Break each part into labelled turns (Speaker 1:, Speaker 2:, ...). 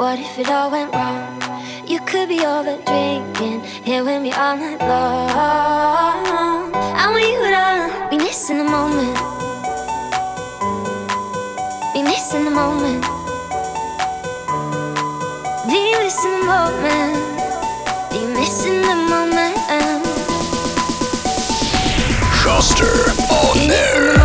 Speaker 1: What if it all went wrong? You could be over drinking. Here with me all night long. I want you to be missing the moment. Be missing the moment. Be missing the moment. Be missing the moment.
Speaker 2: Schuster on
Speaker 1: Be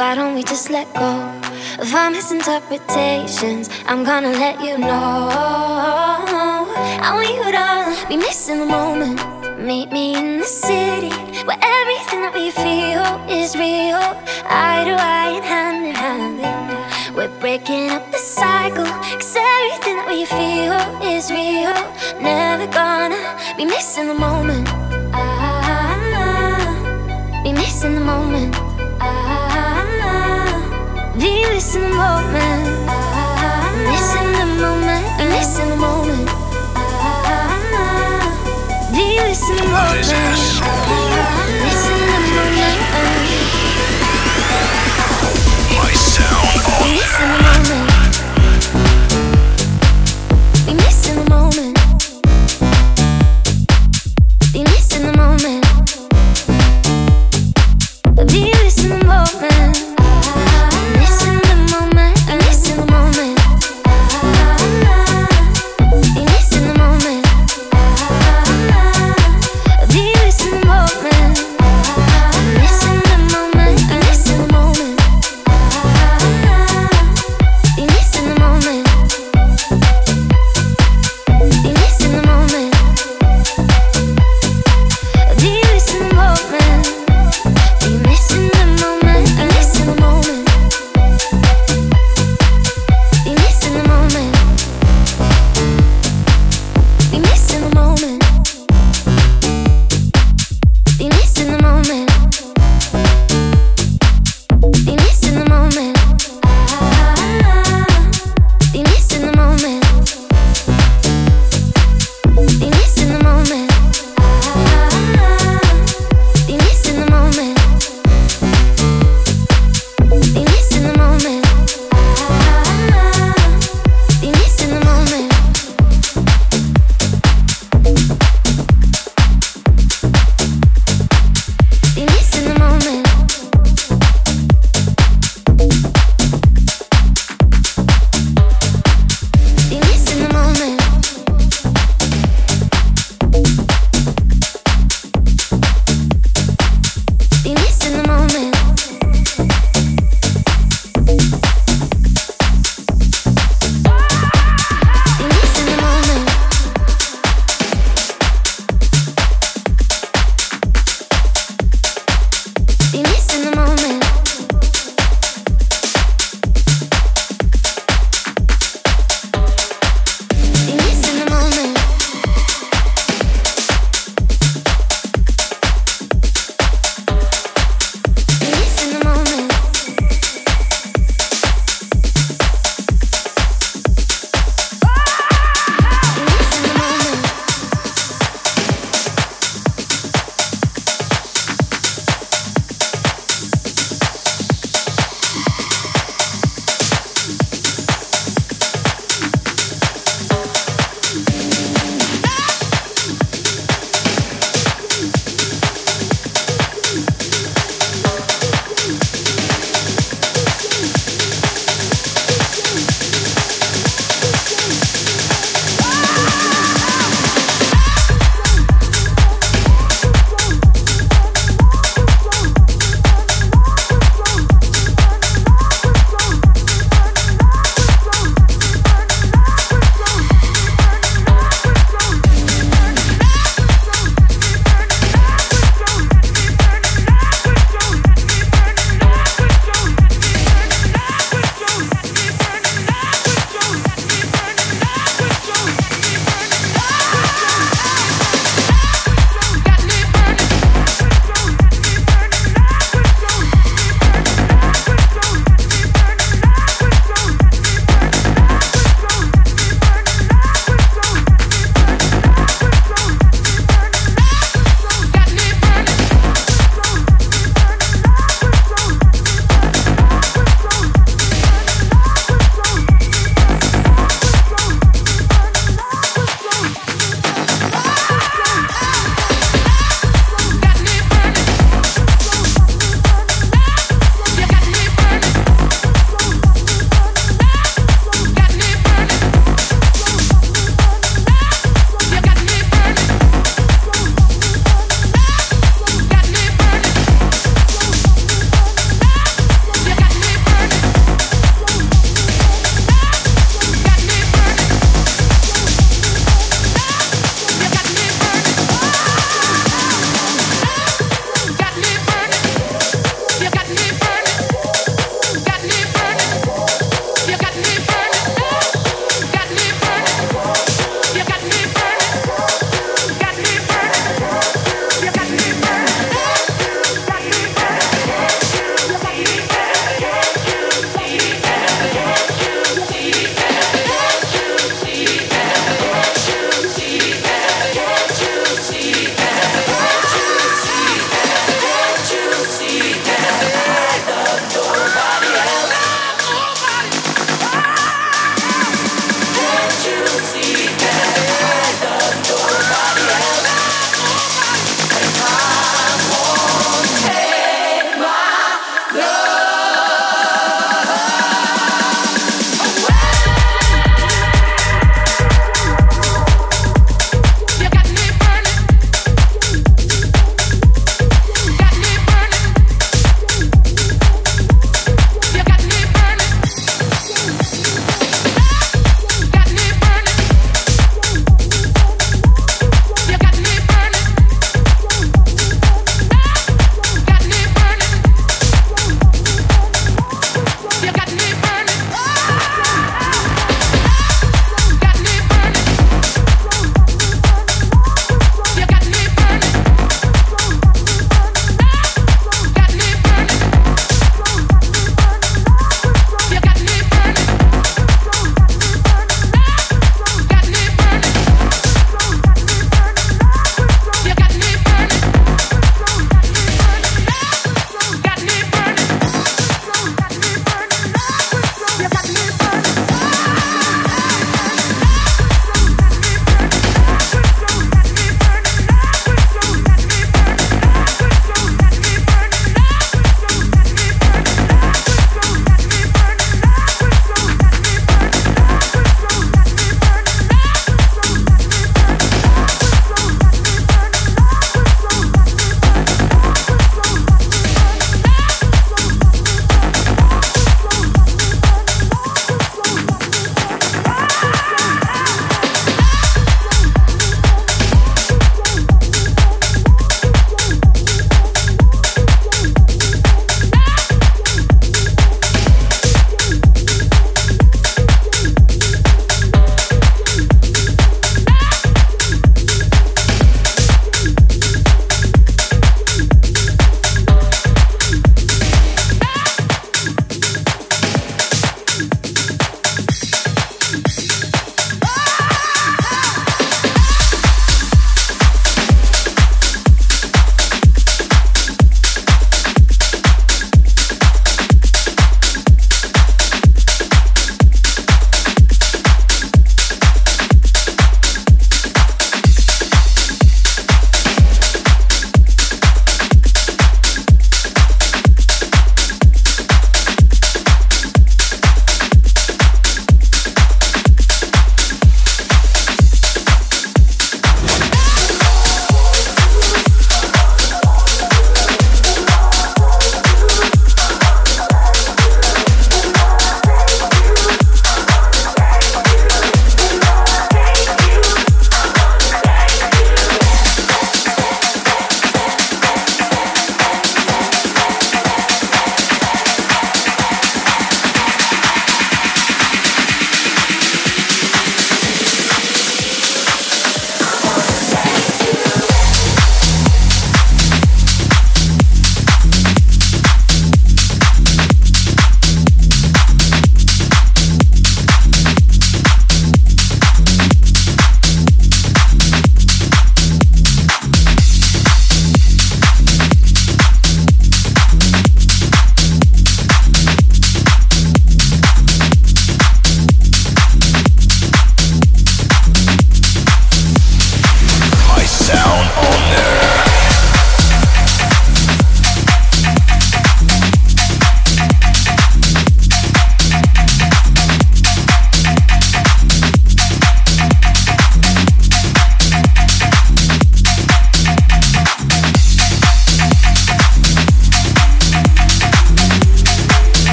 Speaker 1: Why don't we just let go of our misinterpretations? I'm gonna let you know. I want you to be missing the moment. Meet me in the city where everything that we feel is real. Eye to eye and hand in hand. We're breaking up the cycle. Cause everything that we feel is real. Never gonna be missing the moment. Missing the moment. Ah, missing the moment. Be missing the moment. Be missing the moment.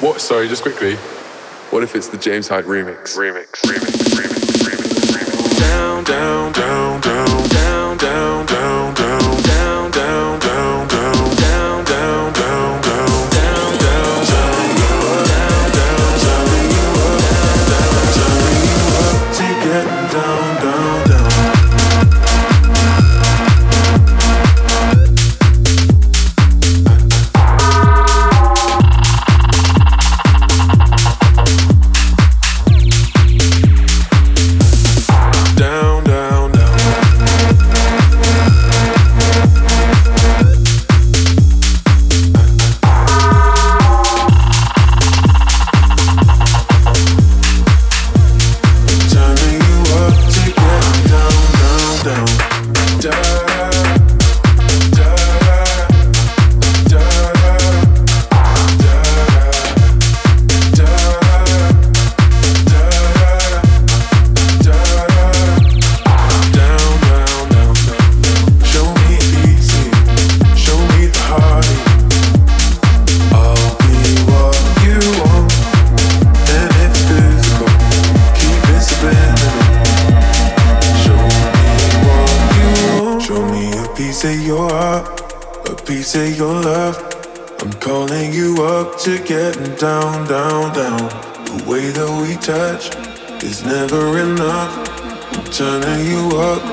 Speaker 3: What? Sorry, just quickly. What if it's the James Hype remix?
Speaker 2: Remix. Remix. Remix. Remix.
Speaker 4: Down, down, down, down, down, down, down, down.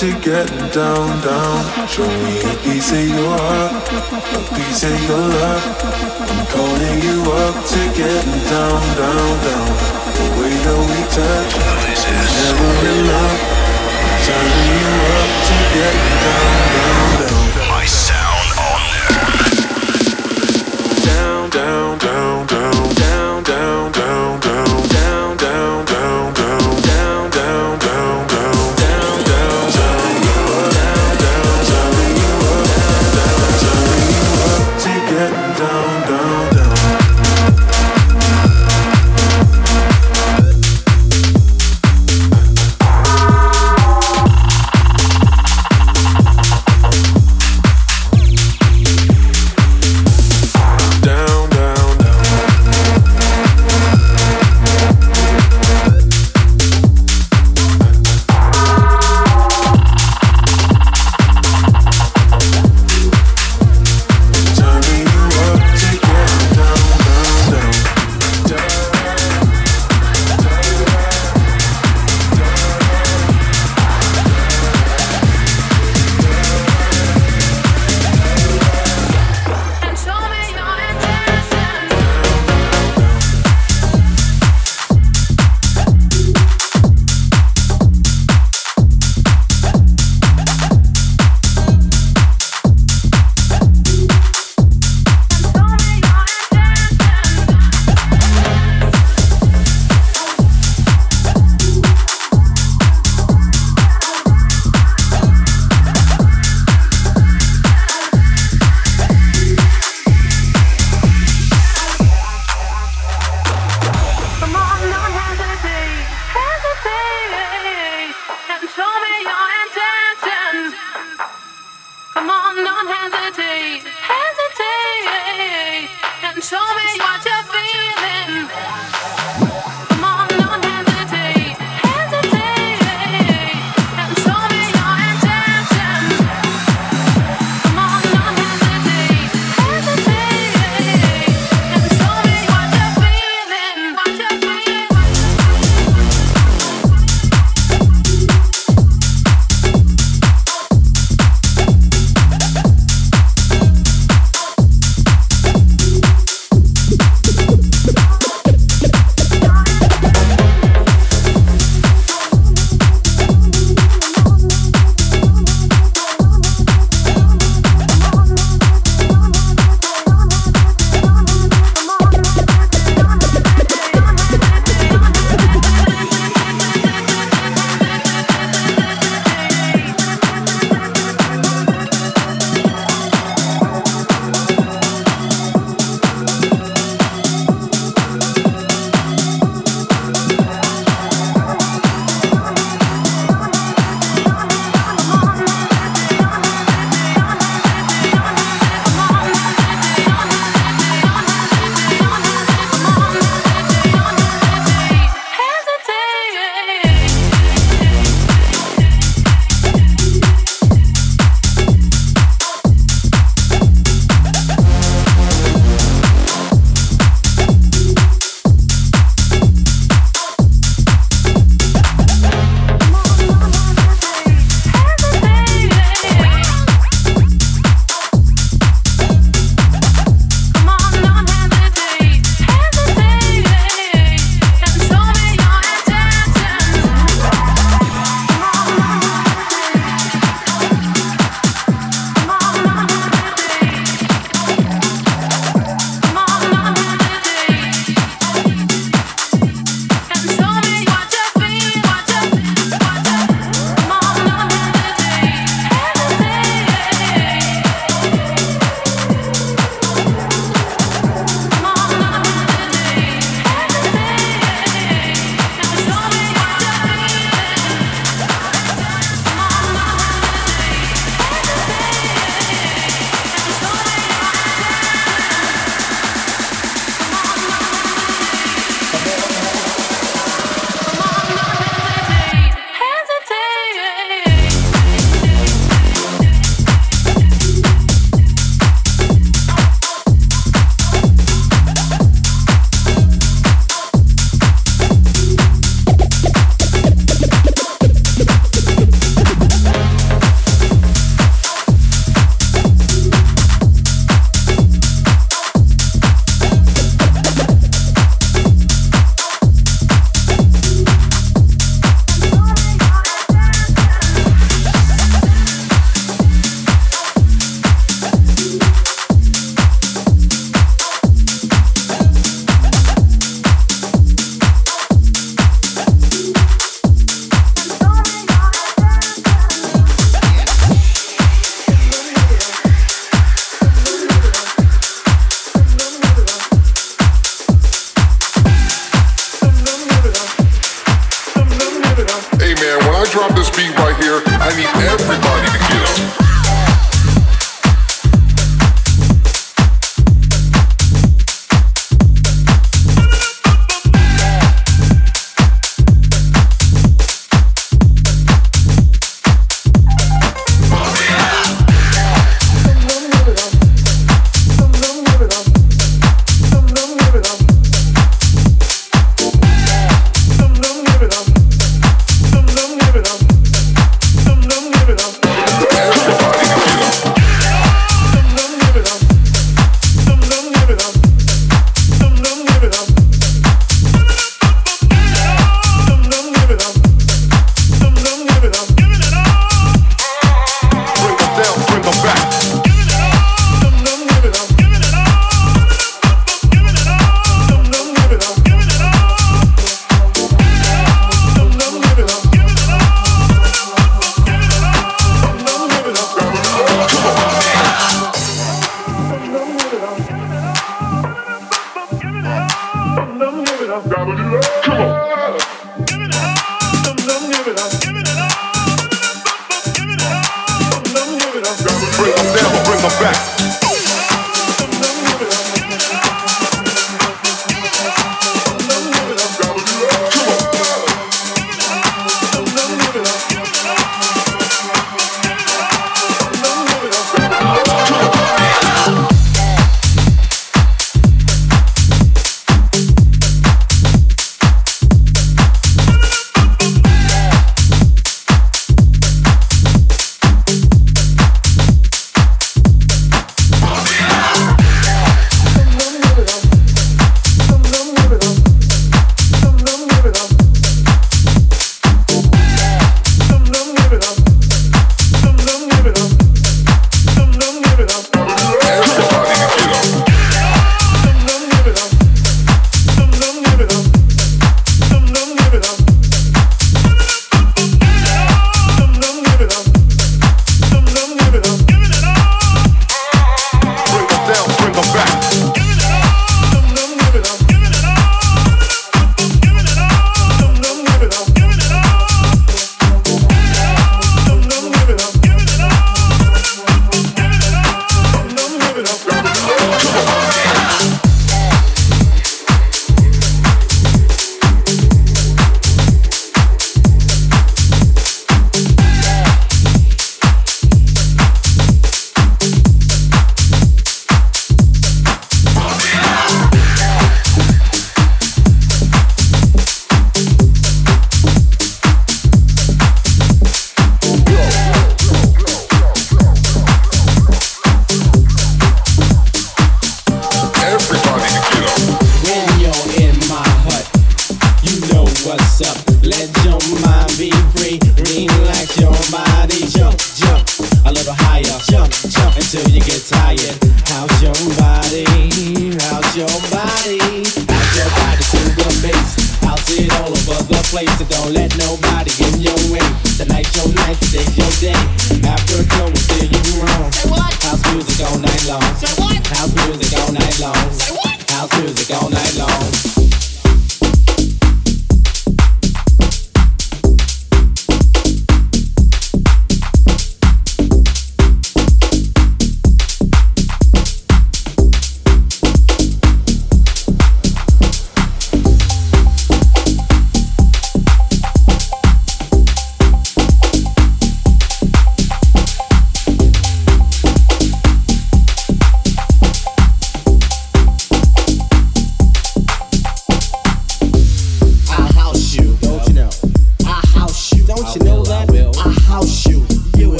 Speaker 4: To getting down, down. Show me a piece of your heart, a piece of your love. I'm calling you up to getting down, down, down. The way that we touch is never enough. I'm turning you up to getting down, down, down.
Speaker 2: My sound on
Speaker 4: Down, down, down,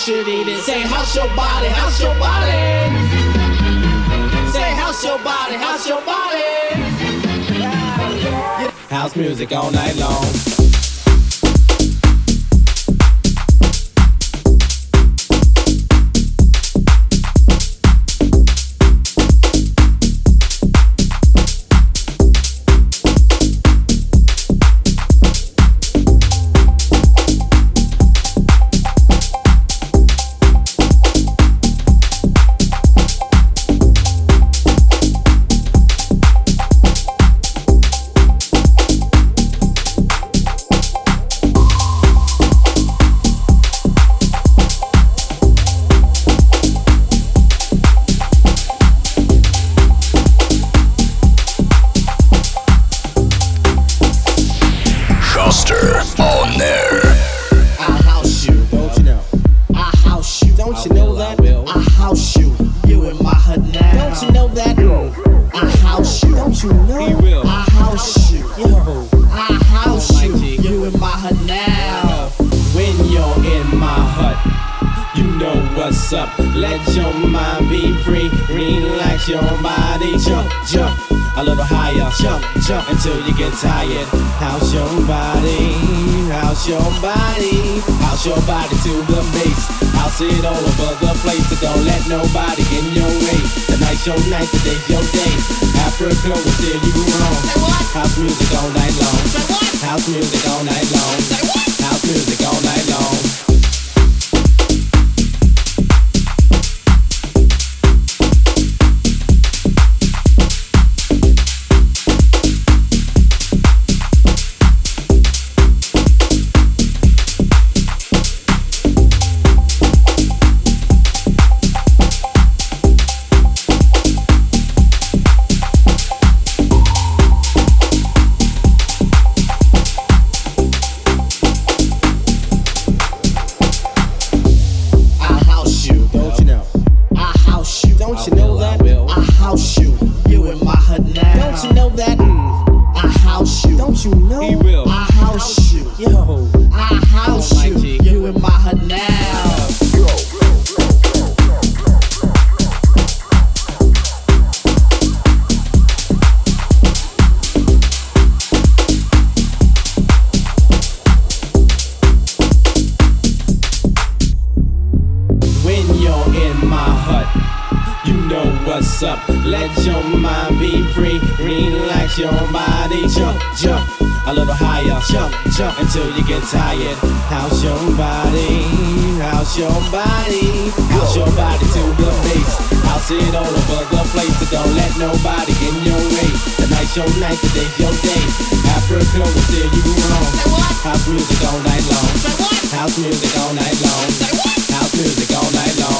Speaker 5: should eat it. Say, how's your body? How's your body? Say, how's your body? How's your body? House music all
Speaker 6: Jump, until you get tired. House your body. House your body. House your body to the bass. House it all over the place. So don't let nobody in your way. The Tonight's your night. the Today's your day. Africa will steer you wrong. House music all night long. House music all night long. House music all night long. What's up. Let your mind be free. Relax your body. Jump, jump. A little higher. Jump, jump until you get tired. House your body. House your body. House your body to the bass. House it all over the place. So don't let nobody get in your way. Tonight's your night. Today's your day. Africa will steer you wrong. House music all night long. House music all night long. House music all night long.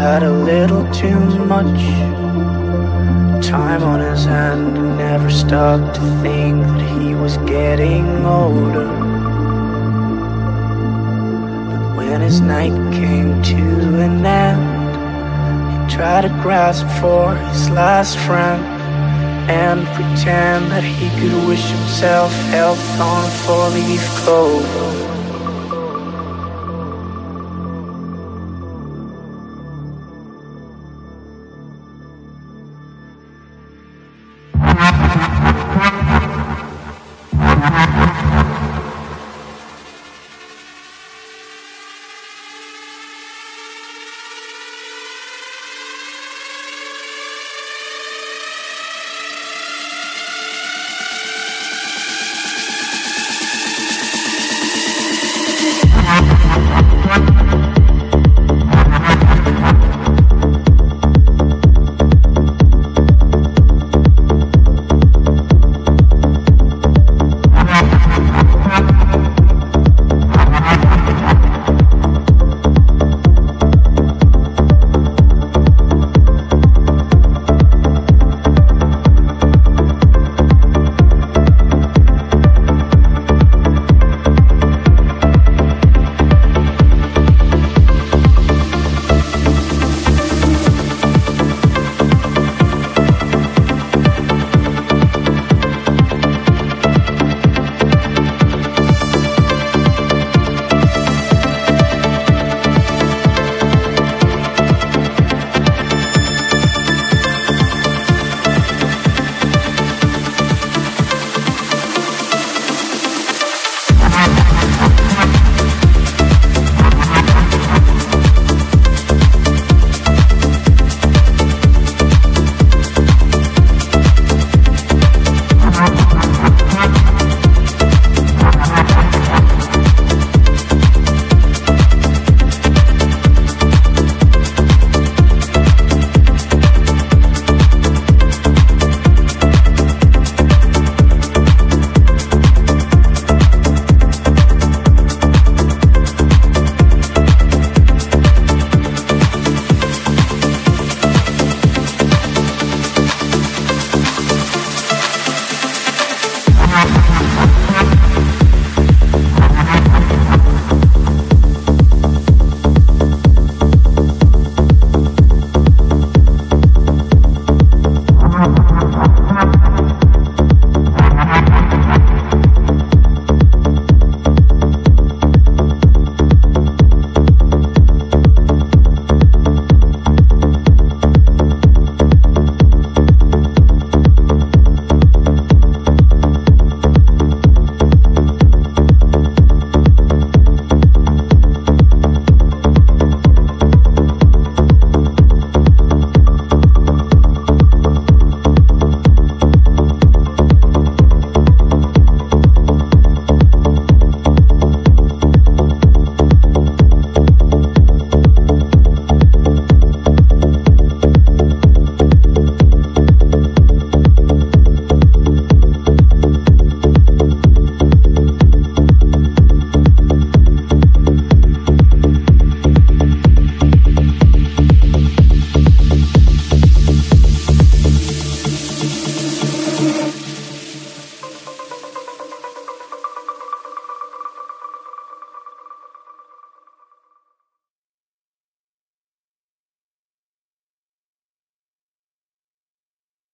Speaker 7: had a little too much time on his hand and never stopped to think that he was getting older. But when his night came to an end, he tried to grasp for his last friend and pretend that he could wish himself health on a four-leaf clover.